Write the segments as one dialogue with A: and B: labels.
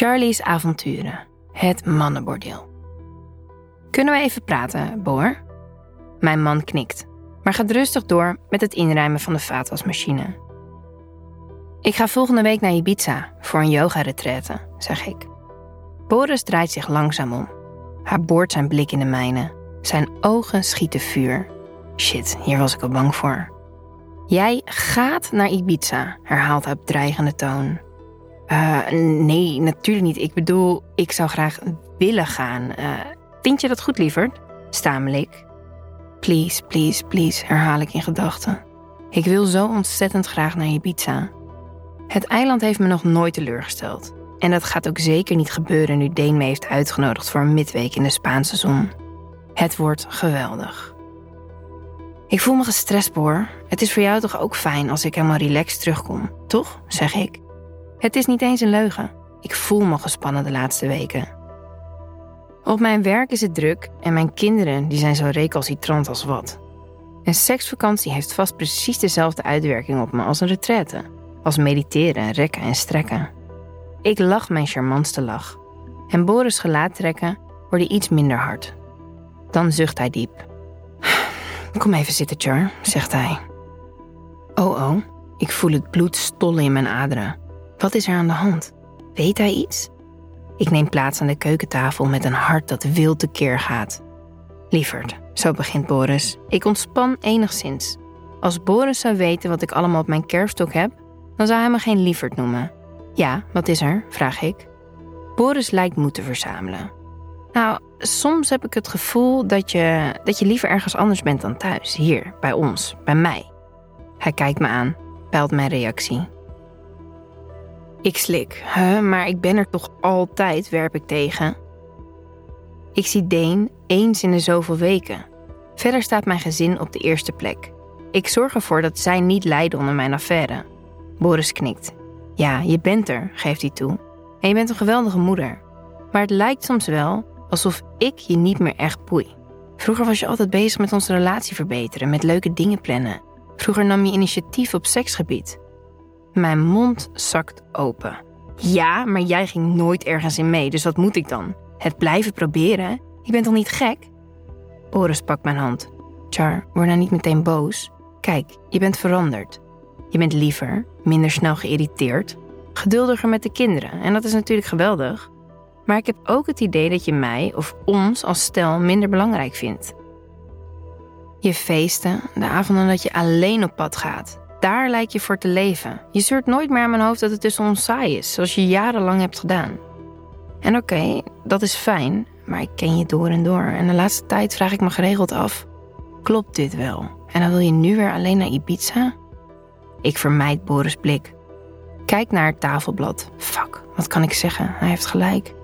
A: Charlie's avonturen. Het mannenbordeel. Kunnen we even praten, Boor? Mijn man knikt, maar gaat rustig door met het inruimen van de vaatwasmachine. Ik ga volgende week naar Ibiza voor een yoga-retraite, zeg ik. Boris draait zich langzaam om. Hij boort zijn blik in de mijne. Zijn ogen schieten vuur. Shit, hier was ik al bang voor. Jij gaat naar Ibiza, herhaalt hij op dreigende toon. Uh, nee, natuurlijk niet. Ik bedoel, ik zou graag willen gaan. Uh, vind je dat goed, lieverd? Stamel ik. Please, please, please, herhaal ik in gedachten. Ik wil zo ontzettend graag naar Ibiza. Het eiland heeft me nog nooit teleurgesteld. En dat gaat ook zeker niet gebeuren nu Deen me heeft uitgenodigd voor een midweek in de Spaanse zon. Het wordt geweldig. Ik voel me gestrest, Boor. Het is voor jou toch ook fijn als ik helemaal relaxed terugkom, toch? zeg ik. Het is niet eens een leugen. Ik voel me gespannen de laatste weken. Op mijn werk is het druk en mijn kinderen die zijn zo recalcitrant als wat. Een seksvakantie heeft vast precies dezelfde uitwerking op me als een retraite. Als mediteren, rekken en strekken. Ik lach mijn charmantste lach. En Boris gelaat trekken wordt iets minder hard. Dan zucht hij diep. Kom even zitten, Char, zegt hij. Oh oh, ik voel het bloed stollen in mijn aderen. Wat is er aan de hand? Weet hij iets? Ik neem plaats aan de keukentafel met een hart dat wild tekeer gaat. Lieverd, zo begint Boris. Ik ontspan enigszins. Als Boris zou weten wat ik allemaal op mijn kerfstok heb, dan zou hij me geen lieverd noemen. Ja, wat is er? vraag ik. Boris lijkt moed te verzamelen. Nou, soms heb ik het gevoel dat je, dat je liever ergens anders bent dan thuis, hier, bij ons, bij mij. Hij kijkt me aan, peilt mijn reactie. Ik slik. Huh, maar ik ben er toch altijd, werp ik tegen. Ik zie Deen eens in de zoveel weken. Verder staat mijn gezin op de eerste plek. Ik zorg ervoor dat zij niet lijden onder mijn affaire. Boris knikt. Ja, je bent er, geeft hij toe. En je bent een geweldige moeder. Maar het lijkt soms wel alsof ik je niet meer echt boei. Vroeger was je altijd bezig met onze relatie verbeteren, met leuke dingen plannen. Vroeger nam je initiatief op seksgebied. Mijn mond zakt open. Ja, maar jij ging nooit ergens in mee, dus wat moet ik dan? Het blijven proberen? Je bent toch niet gek? Boris pakt mijn hand. Char, word nou niet meteen boos. Kijk, je bent veranderd. Je bent liever, minder snel geïrriteerd, geduldiger met de kinderen. En dat is natuurlijk geweldig. Maar ik heb ook het idee dat je mij of ons als stel minder belangrijk vindt. Je feesten, de avonden dat je alleen op pad gaat, daar lijkt je voor te leven. Je zeurt nooit meer aan mijn hoofd dat het tussen ons saai is, zoals je jarenlang hebt gedaan. En oké, dat is fijn, maar ik ken je door en door. En de laatste tijd vraag ik me geregeld af: klopt dit wel? En dan wil je nu weer alleen naar Ibiza? Ik vermijd Boris' blik. Kijk naar het tafelblad. Fuck, wat kan ik zeggen? Hij heeft gelijk.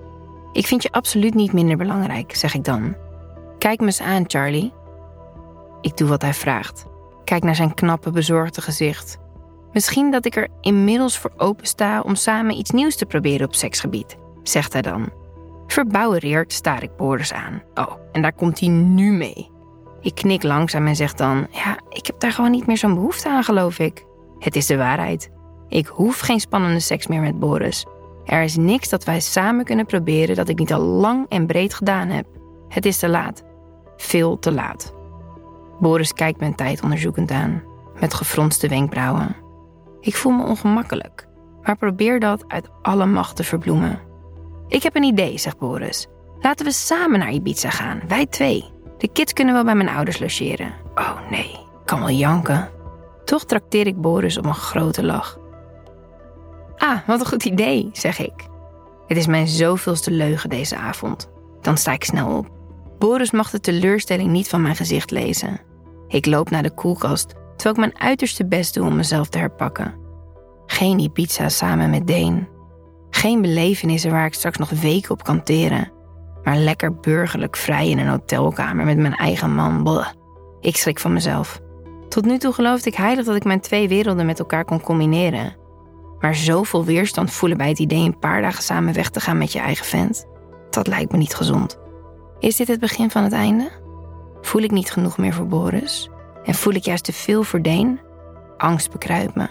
A: Ik vind je absoluut niet minder belangrijk, zeg ik dan. Kijk me eens aan, Charlie. Ik doe wat hij vraagt. Kijk naar zijn knappe, bezorgde gezicht. Misschien dat ik er inmiddels voor open sta om samen iets nieuws te proberen op seksgebied, zegt hij dan. Verbouwereerd staar ik Boris aan. Oh, en daar komt hij nu mee. Ik knik langzaam en zeg dan: Ja, ik heb daar gewoon niet meer zo'n behoefte aan, geloof ik. Het is de waarheid. Ik hoef geen spannende seks meer met Boris. Er is niks dat wij samen kunnen proberen dat ik niet al lang en breed gedaan heb. Het is te laat. Veel te laat. Boris kijkt mijn tijd onderzoekend aan, met gefronste wenkbrauwen. Ik voel me ongemakkelijk, maar probeer dat uit alle macht te verbloemen. Ik heb een idee, zegt Boris. Laten we samen naar Ibiza gaan, wij twee. De kids kunnen wel bij mijn ouders logeren. Oh nee, ik kan wel janken. Toch trakteer ik Boris op een grote lach. Ah, wat een goed idee, zeg ik. Het is mijn zoveelste leugen deze avond. Dan sta ik snel op. Boris mag de teleurstelling niet van mijn gezicht lezen. Ik loop naar de koelkast, terwijl ik mijn uiterste best doe om mezelf te herpakken. Geen Ibiza samen met Deen. Geen belevenissen waar ik straks nog weken op kan teren. Maar lekker burgerlijk vrij in een hotelkamer met mijn eigen man. Ik schrik van mezelf. Tot nu toe geloofde ik heilig dat ik mijn twee werelden met elkaar kon combineren. Maar zoveel weerstand voelen bij het idee een paar dagen samen weg te gaan met je eigen vent, dat lijkt me niet gezond. Is dit het begin van het einde? Voel ik niet genoeg meer voor Boris? En voel ik juist te veel voor Deen? Angst bekruipt me.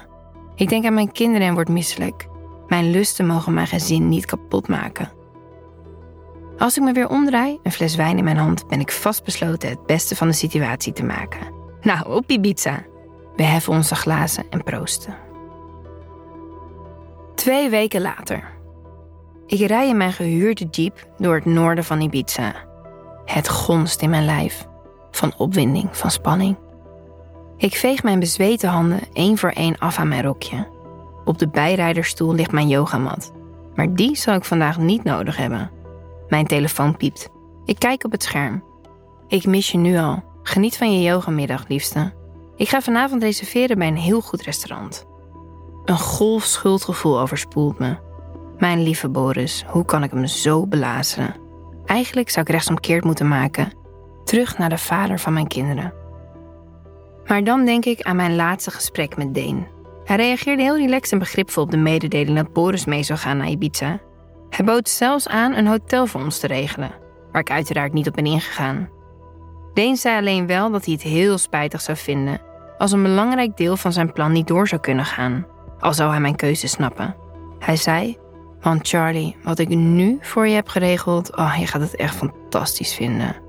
A: Ik denk aan mijn kinderen en word misselijk. Mijn lusten mogen mijn gezin niet kapot maken. Als ik me weer omdraai, een fles wijn in mijn hand, ben ik vastbesloten het beste van de situatie te maken. Nou, op Ibiza. We heffen onze glazen en proosten. Twee weken later. Ik rij in mijn gehuurde jeep door het noorden van Ibiza. Het gonst in mijn lijf. Van opwinding, van spanning. Ik veeg mijn bezweten handen één voor één af aan mijn rokje. Op de bijrijderstoel ligt mijn yogamat. Maar die zal ik vandaag niet nodig hebben. Mijn telefoon piept. Ik kijk op het scherm. Ik mis je nu al. Geniet van je yogamiddag, liefste. Ik ga vanavond reserveren bij een heel goed restaurant. Een golf schuldgevoel overspoelt me. Mijn lieve Boris, hoe kan ik hem zo belazeren? Eigenlijk zou ik rechtsomkeerd moeten maken. Terug naar de vader van mijn kinderen. Maar dan denk ik aan mijn laatste gesprek met Deen. Hij reageerde heel relaxed en begripvol op de mededeling dat Boris mee zou gaan naar Ibiza. Hij bood zelfs aan een hotel voor ons te regelen, waar ik uiteraard niet op ben ingegaan. Deen zei alleen wel dat hij het heel spijtig zou vinden als een belangrijk deel van zijn plan niet door zou kunnen gaan, al zou hij mijn keuze snappen. Hij zei: Want Charlie, wat ik nu voor je heb geregeld, oh, je gaat het echt fantastisch vinden.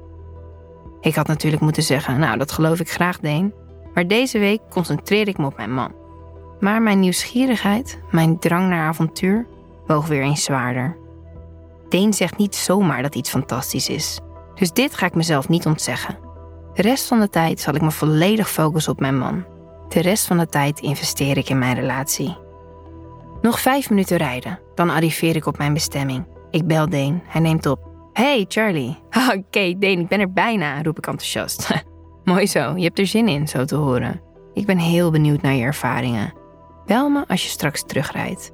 A: Ik had natuurlijk moeten zeggen: Nou, dat geloof ik graag, Deen, maar deze week concentreer ik me op mijn man. Maar mijn nieuwsgierigheid, mijn drang naar avontuur, woog weer eens zwaarder. Deen zegt niet zomaar dat iets fantastisch is. Dus dit ga ik mezelf niet ontzeggen. De rest van de tijd zal ik me volledig focussen op mijn man. De rest van de tijd investeer ik in mijn relatie. Nog vijf minuten rijden, dan arriveer ik op mijn bestemming. Ik bel Deen, hij neemt op. Hey Charlie. Oké, Deen, ik ben er bijna, roep ik enthousiast. Mooi zo, je hebt er zin in, zo te horen. Ik ben heel benieuwd naar je ervaringen. Bel me als je straks terugrijdt.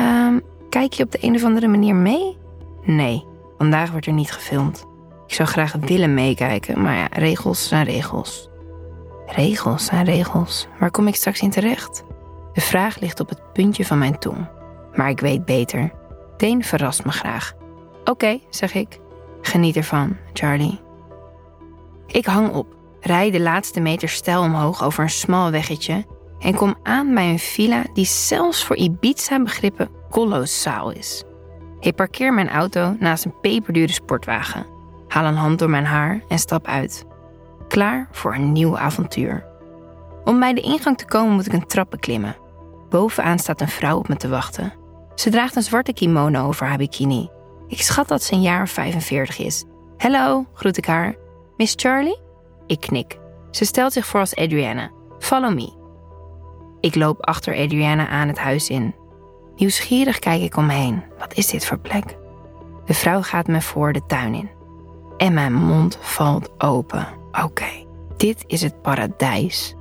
A: Um, kijk je op de een of andere manier mee? Nee, vandaag wordt er niet gefilmd. Ik zou graag willen meekijken, maar ja, regels zijn regels. Regels zijn regels. Waar kom ik straks in terecht? De vraag ligt op het puntje van mijn tong. Maar ik weet beter. Deen verrast me graag. Oké, zeg ik. Geniet ervan, Charlie. Ik hang op, rij de laatste meter stijl omhoog over een smal weggetje en kom aan bij een villa die zelfs voor Ibiza-begrippen kolossaal is. Ik parkeer mijn auto naast een peperdure sportwagen, haal een hand door mijn haar en stap uit. Klaar voor een nieuw avontuur. Om bij de ingang te komen moet ik een trap beklimmen. Bovenaan staat een vrouw op me te wachten. Ze draagt een zwarte kimono over haar bikini. Ik schat dat ze een jaar of 45 is. Hallo, groet ik haar. Miss Charlie? Ik knik. Ze stelt zich voor als Adriana. Follow me. Ik loop achter Adriana aan het huis in. Nieuwsgierig kijk ik omheen. Wat is dit voor plek? De vrouw gaat me voor de tuin in. En mijn mond valt open. Oké, dit is het paradijs.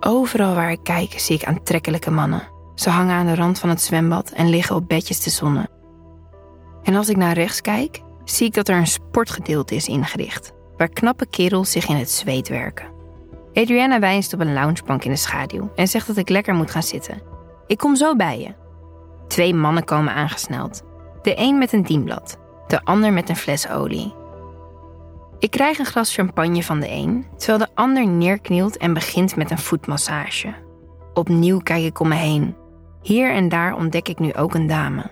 A: Overal waar ik kijk zie ik aantrekkelijke mannen. Ze hangen aan de rand van het zwembad en liggen op bedjes te zonnen. En als ik naar rechts kijk, zie ik dat er een sportgedeelte is ingericht, waar knappe kerels zich in het zweet werken. Adriana wijst op een loungebank in de schaduw en zegt dat ik lekker moet gaan zitten. Ik kom zo bij je. Twee mannen komen aangesneld. De een met een dienblad, de ander met een fles olie. Ik krijg een glas champagne van de een, terwijl de ander neerknielt en begint met een voetmassage. Opnieuw kijk ik om me heen. Hier en daar ontdek ik nu ook een dame.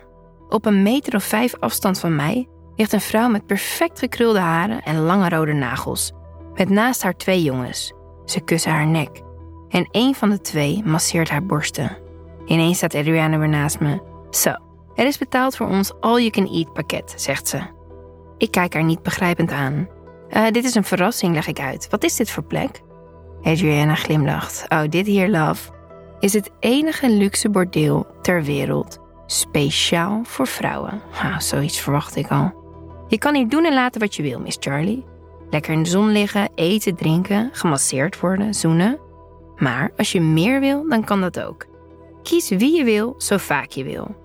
A: Op een meter of vijf afstand van mij ligt een vrouw met perfect gekrulde haren en lange rode nagels, met naast haar twee jongens. Ze kussen haar nek. En een van de twee masseert haar borsten. Ineens staat Adriana weer naast me. Zo, er is betaald voor ons all-you-can-eat pakket, zegt ze. Ik kijk haar niet begrijpend aan. Uh, dit is een verrassing, leg ik uit. Wat is dit voor plek? Adriana glimlacht. Oh, dit hier, love, is het enige luxe bordeel ter wereld. Speciaal voor vrouwen. Zoiets verwacht ik al. Je kan hier doen en laten wat je wil, Miss Charlie. Lekker in de zon liggen, eten, drinken, gemasseerd worden, zoenen. Maar als je meer wil, dan kan dat ook. Kies wie je wil, zo vaak je wil.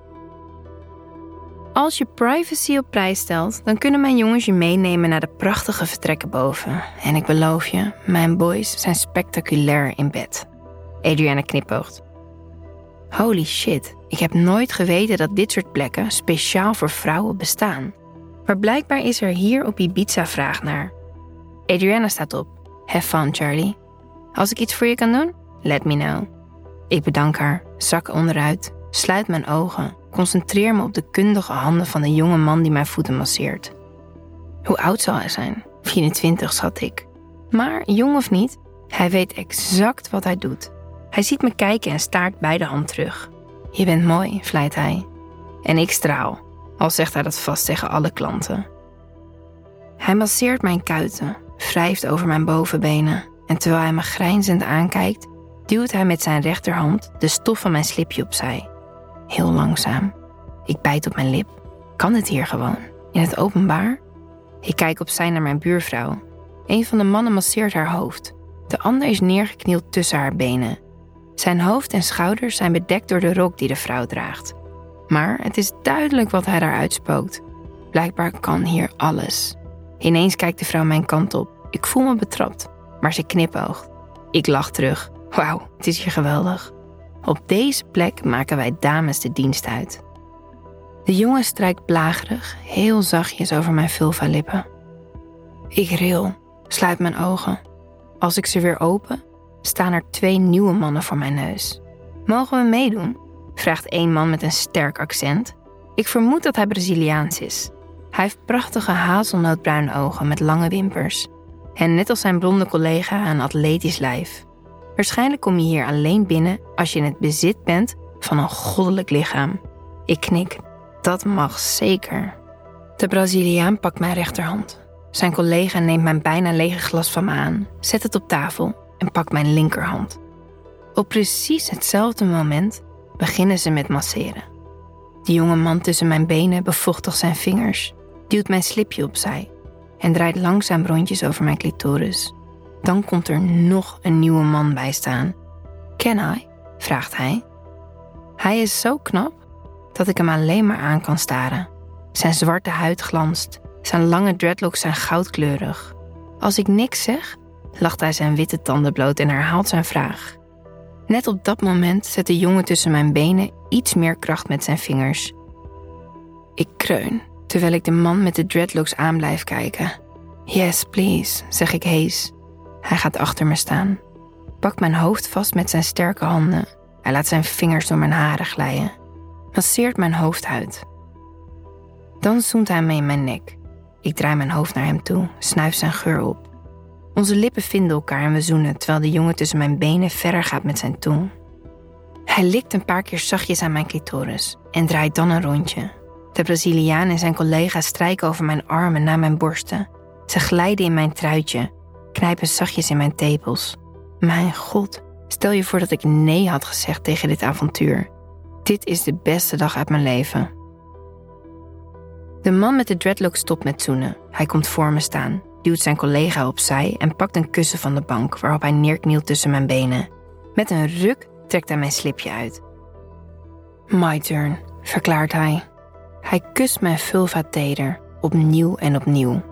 A: Als je privacy op prijs stelt, dan kunnen mijn jongens je meenemen naar de prachtige vertrekken boven. En ik beloof je, mijn boys zijn spectaculair in bed. Adriana knipoogt. Holy shit, ik heb nooit geweten dat dit soort plekken speciaal voor vrouwen bestaan. Maar blijkbaar is er hier op Ibiza vraag naar. Adriana staat op. Have fun, Charlie. Als ik iets voor je kan doen, let me know. Ik bedank haar, zak onderuit sluit mijn ogen, concentreer me op de kundige handen van de jonge man die mijn voeten masseert. Hoe oud zal hij zijn? 24, schat ik. Maar, jong of niet, hij weet exact wat hij doet. Hij ziet me kijken en staart beide hand terug. Je bent mooi, vleit hij. En ik straal, al zegt hij dat vast tegen alle klanten. Hij masseert mijn kuiten, wrijft over mijn bovenbenen en terwijl hij me grijnzend aankijkt, duwt hij met zijn rechterhand de stof van mijn slipje opzij. Heel langzaam. Ik bijt op mijn lip. Kan het hier gewoon? In het openbaar? Ik kijk opzij naar mijn buurvrouw. Een van de mannen masseert haar hoofd. De ander is neergeknield tussen haar benen. Zijn hoofd en schouders zijn bedekt door de rok die de vrouw draagt. Maar het is duidelijk wat hij daar uitspookt. Blijkbaar kan hier alles. Ineens kijkt de vrouw mijn kant op. Ik voel me betrapt, maar ze knipoogt. Ik lach terug. Wauw, het is hier geweldig. Op deze plek maken wij dames de dienst uit. De jongen strijkt plagerig, heel zachtjes over mijn vulva-lippen. Ik ril, sluit mijn ogen. Als ik ze weer open, staan er twee nieuwe mannen voor mijn neus. Mogen we meedoen? vraagt één man met een sterk accent. Ik vermoed dat hij Braziliaans is. Hij heeft prachtige hazelnootbruine ogen met lange wimpers. En net als zijn blonde collega een atletisch lijf. Waarschijnlijk kom je hier alleen binnen als je in het bezit bent van een goddelijk lichaam. Ik knik. Dat mag zeker. De Braziliaan pakt mijn rechterhand. Zijn collega neemt mijn bijna lege glas van me aan, zet het op tafel en pakt mijn linkerhand. Op precies hetzelfde moment beginnen ze met masseren. De jonge man tussen mijn benen bevochtigt zijn vingers, duwt mijn slipje opzij en draait langzaam rondjes over mijn clitoris. Dan komt er nog een nieuwe man bij staan. Can I? vraagt hij. Hij is zo knap dat ik hem alleen maar aan kan staren. Zijn zwarte huid glanst, zijn lange dreadlocks zijn goudkleurig. Als ik niks zeg, lacht hij zijn witte tanden bloot en herhaalt zijn vraag. Net op dat moment zet de jongen tussen mijn benen iets meer kracht met zijn vingers. Ik kreun, terwijl ik de man met de dreadlocks aan blijf kijken. Yes, please, zeg ik hees. Hij gaat achter me staan, pakt mijn hoofd vast met zijn sterke handen. Hij laat zijn vingers door mijn haren glijden, masseert mijn hoofdhuid. Dan zoent hij me in mijn nek. Ik draai mijn hoofd naar hem toe, snuif zijn geur op. Onze lippen vinden elkaar en we zoenen terwijl de jongen tussen mijn benen verder gaat met zijn tong. Hij likt een paar keer zachtjes aan mijn clitoris en draait dan een rondje. De Braziliaan en zijn collega strijken over mijn armen naar mijn borsten. Ze glijden in mijn truitje, knijpen zachtjes in mijn tepels. Mijn god, stel je voor dat ik nee had gezegd tegen dit avontuur. Dit is de beste dag uit mijn leven. De man met de dreadlock stopt met zoenen. Hij komt voor me staan, duwt zijn collega opzij en pakt een kussen van de bank waarop hij neerknielt tussen mijn benen. Met een ruk trekt hij mijn slipje uit. My turn, verklaart hij. Hij kust mijn vulva teder, opnieuw en opnieuw.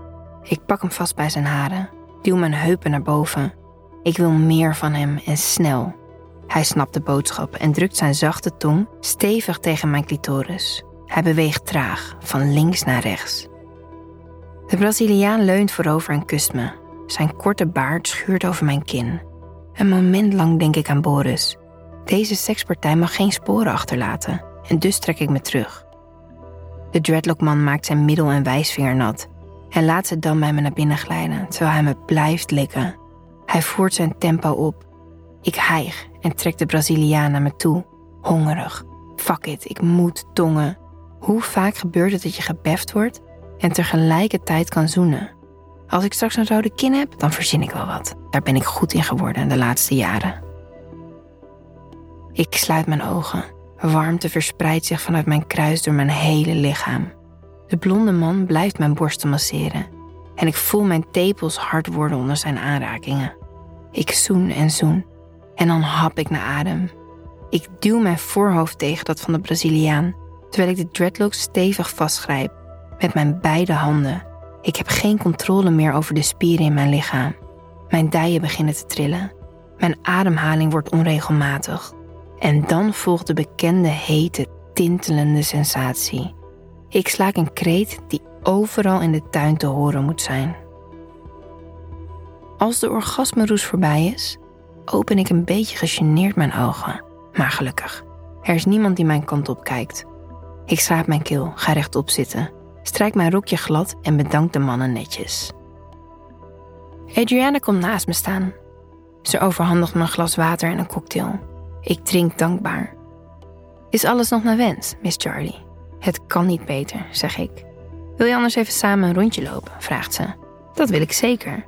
A: Ik pak hem vast bij zijn haren, duw mijn heupen naar boven. Ik wil meer van hem en snel. Hij snapt de boodschap en drukt zijn zachte tong stevig tegen mijn clitoris. Hij beweegt traag, van links naar rechts. De Braziliaan leunt voorover en kust me. Zijn korte baard schuurt over mijn kin. Een moment lang denk ik aan Boris. Deze sekspartij mag geen sporen achterlaten en dus trek ik me terug. De dreadlockman maakt zijn middel- en wijsvinger nat en laat ze dan bij me naar binnen glijden terwijl hij me blijft likken. Hij voert zijn tempo op. Ik hijg en trek de Braziliaan naar me toe, hongerig. Fuck it, ik moet tongen. Hoe vaak gebeurt het dat je gebeft wordt en tegelijkertijd kan zoenen? Als ik straks een rode kin heb, dan verzin ik wel wat. Daar ben ik goed in geworden de laatste jaren. Ik sluit mijn ogen. Warmte verspreidt zich vanuit mijn kruis door mijn hele lichaam. De blonde man blijft mijn borsten masseren en ik voel mijn tepels hard worden onder zijn aanrakingen. Ik zoen en zoen en dan hap ik naar adem. Ik duw mijn voorhoofd tegen dat van de Braziliaan terwijl ik de dreadlocks stevig vastgrijp met mijn beide handen. Ik heb geen controle meer over de spieren in mijn lichaam. Mijn dijen beginnen te trillen. Mijn ademhaling wordt onregelmatig. En dan volgt de bekende hete, tintelende sensatie. Ik slaak een kreet die overal in de tuin te horen moet zijn. Als de orgasmeroes voorbij is, open ik een beetje gegeneerd mijn ogen, maar gelukkig. Er is niemand die mijn kant op kijkt. Ik schraap mijn keel, ga rechtop zitten, strijk mijn rokje glad en bedank de mannen netjes. Adriana komt naast me staan. Ze overhandigt me een glas water en een cocktail. Ik drink dankbaar. Is alles nog naar wens, Miss Charlie? Het kan niet beter, zeg ik. Wil je anders even samen een rondje lopen? vraagt ze. Dat wil ik zeker.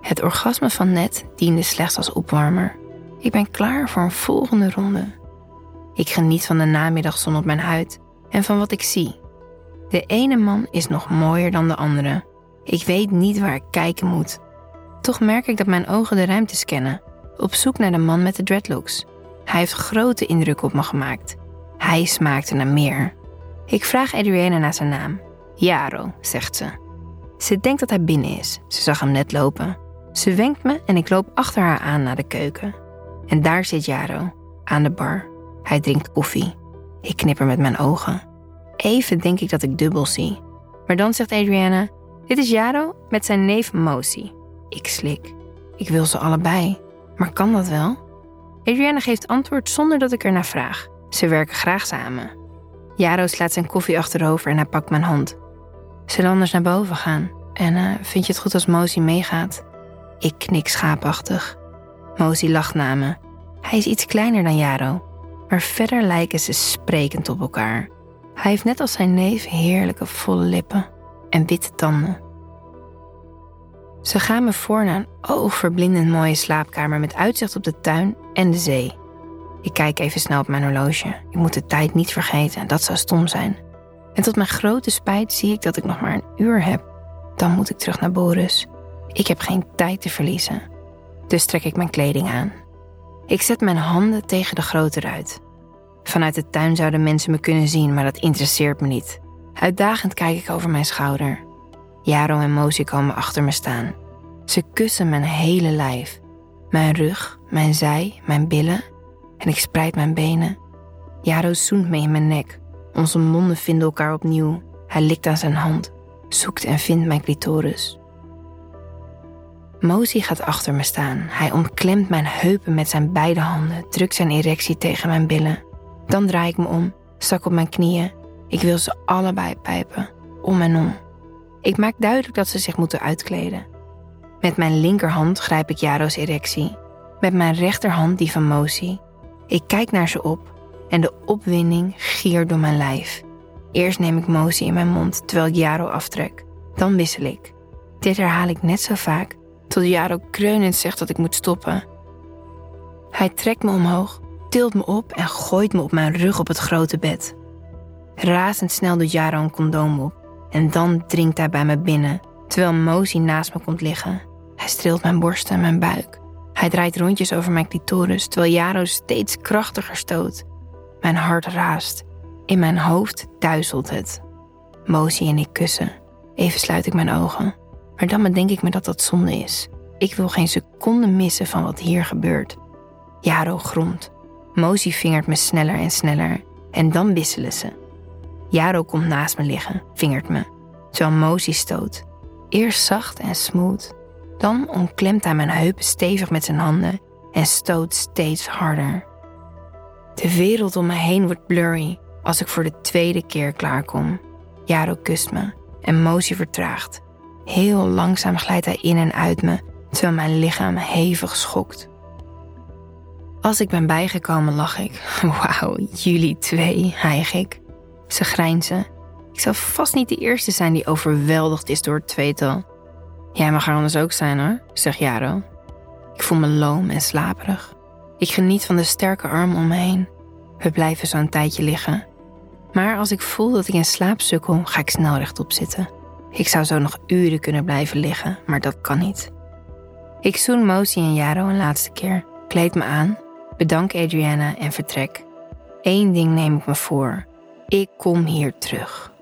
A: Het orgasme van net diende slechts als opwarmer. Ik ben klaar voor een volgende ronde. Ik geniet van de namiddagzon op mijn huid en van wat ik zie. De ene man is nog mooier dan de andere. Ik weet niet waar ik kijken moet. Toch merk ik dat mijn ogen de ruimte scannen, op zoek naar de man met de dreadlocks. Hij heeft grote indruk op me gemaakt. Hij smaakte naar meer. Ik vraag Adriana naar zijn naam. Jaro, zegt ze. Ze denkt dat hij binnen is. Ze zag hem net lopen. Ze wenkt me en ik loop achter haar aan naar de keuken. En daar zit Jaro, aan de bar. Hij drinkt koffie. Ik knipper met mijn ogen. Even denk ik dat ik dubbel zie. Maar dan zegt Adriana: Dit is Jaro met zijn neef Mosi. Ik slik. Ik wil ze allebei. Maar kan dat wel? Adriana geeft antwoord zonder dat ik er naar vraag. Ze werken graag samen. Jaro slaat zijn koffie achterover en hij pakt mijn hand. Zullen anders naar boven gaan? En uh, vind je het goed als Mosi meegaat? Ik knik schaapachtig. Mosi lacht na me. Hij is iets kleiner dan Jaro, maar verder lijken ze sprekend op elkaar. Hij heeft net als zijn neef heerlijke volle lippen en witte tanden. Ze gaan me voor naar een oogverblindend mooie slaapkamer met uitzicht op de tuin en de zee. Ik kijk even snel op mijn horloge. Ik moet de tijd niet vergeten, dat zou stom zijn. En tot mijn grote spijt zie ik dat ik nog maar een uur heb. Dan moet ik terug naar Boris. Ik heb geen tijd te verliezen. Dus trek ik mijn kleding aan. Ik zet mijn handen tegen de grote ruit. Vanuit de tuin zouden mensen me kunnen zien, maar dat interesseert me niet. Uitdagend kijk ik over mijn schouder. Jaro en Mozi komen achter me staan. Ze kussen mijn hele lijf. Mijn rug, mijn zij, mijn billen. En ik spreid mijn benen. Jaro zoent me in mijn nek. Onze monden vinden elkaar opnieuw. Hij likt aan zijn hand, zoekt en vindt mijn clitoris. Mozi gaat achter me staan. Hij omklemt mijn heupen met zijn beide handen, drukt zijn erectie tegen mijn billen. Dan draai ik me om, zak op mijn knieën. Ik wil ze allebei pijpen, om en om. Ik maak duidelijk dat ze zich moeten uitkleden. Met mijn linkerhand grijp ik Jaro's erectie, met mijn rechterhand die van Mosi. Ik kijk naar ze op en de opwinding giert door mijn lijf. Eerst neem ik Mosi in mijn mond terwijl ik Jaro aftrek. Dan wissel ik. Dit herhaal ik net zo vaak tot Jaro kreunend zegt dat ik moet stoppen. Hij trekt me omhoog, tilt me op en gooit me op mijn rug op het grote bed. Razendsnel doet Jaro een condoom op en dan dringt hij bij me binnen, terwijl Mozi naast me komt liggen. Hij streelt mijn borsten en mijn buik. Hij draait rondjes over mijn clitoris, terwijl Jaro steeds krachtiger stoot. Mijn hart raast. In mijn hoofd duizelt het. Mozi en ik kussen. Even sluit ik mijn ogen. Maar dan bedenk ik me dat dat zonde is. Ik wil geen seconde missen van wat hier gebeurt. Jaro gromt. Mozi vingert me sneller en sneller. En dan wisselen ze. Jaro komt naast me liggen, vingert me. Terwijl Mozi stoot. Eerst zacht en smooth. Dan omklemt hij mijn heupen stevig met zijn handen en stoot steeds harder. De wereld om me heen wordt blurry als ik voor de tweede keer klaarkom. Jaro kust me en Mozi vertraagt. Heel langzaam glijdt hij in en uit me, terwijl mijn lichaam hevig schokt. Als ik ben bijgekomen, lach ik. Wauw, jullie twee, hijg ik. Ze grijnzen. Ik zal vast niet de eerste zijn die overweldigd is door het tweetal. Jij mag er anders ook zijn hoor, zegt Jaro. Ik voel me loom en slaperig. Ik geniet van de sterke arm om me heen. We blijven zo een tijdje liggen. Maar als ik voel dat ik in slaap sukkel, ga ik snel rechtop zitten. Ik zou zo nog uren kunnen blijven liggen, maar dat kan niet. Ik zoen Mosi en Jaro een laatste keer, kleed me aan, bedank Adriana en vertrek. Eén ding neem ik me voor. Ik kom hier terug.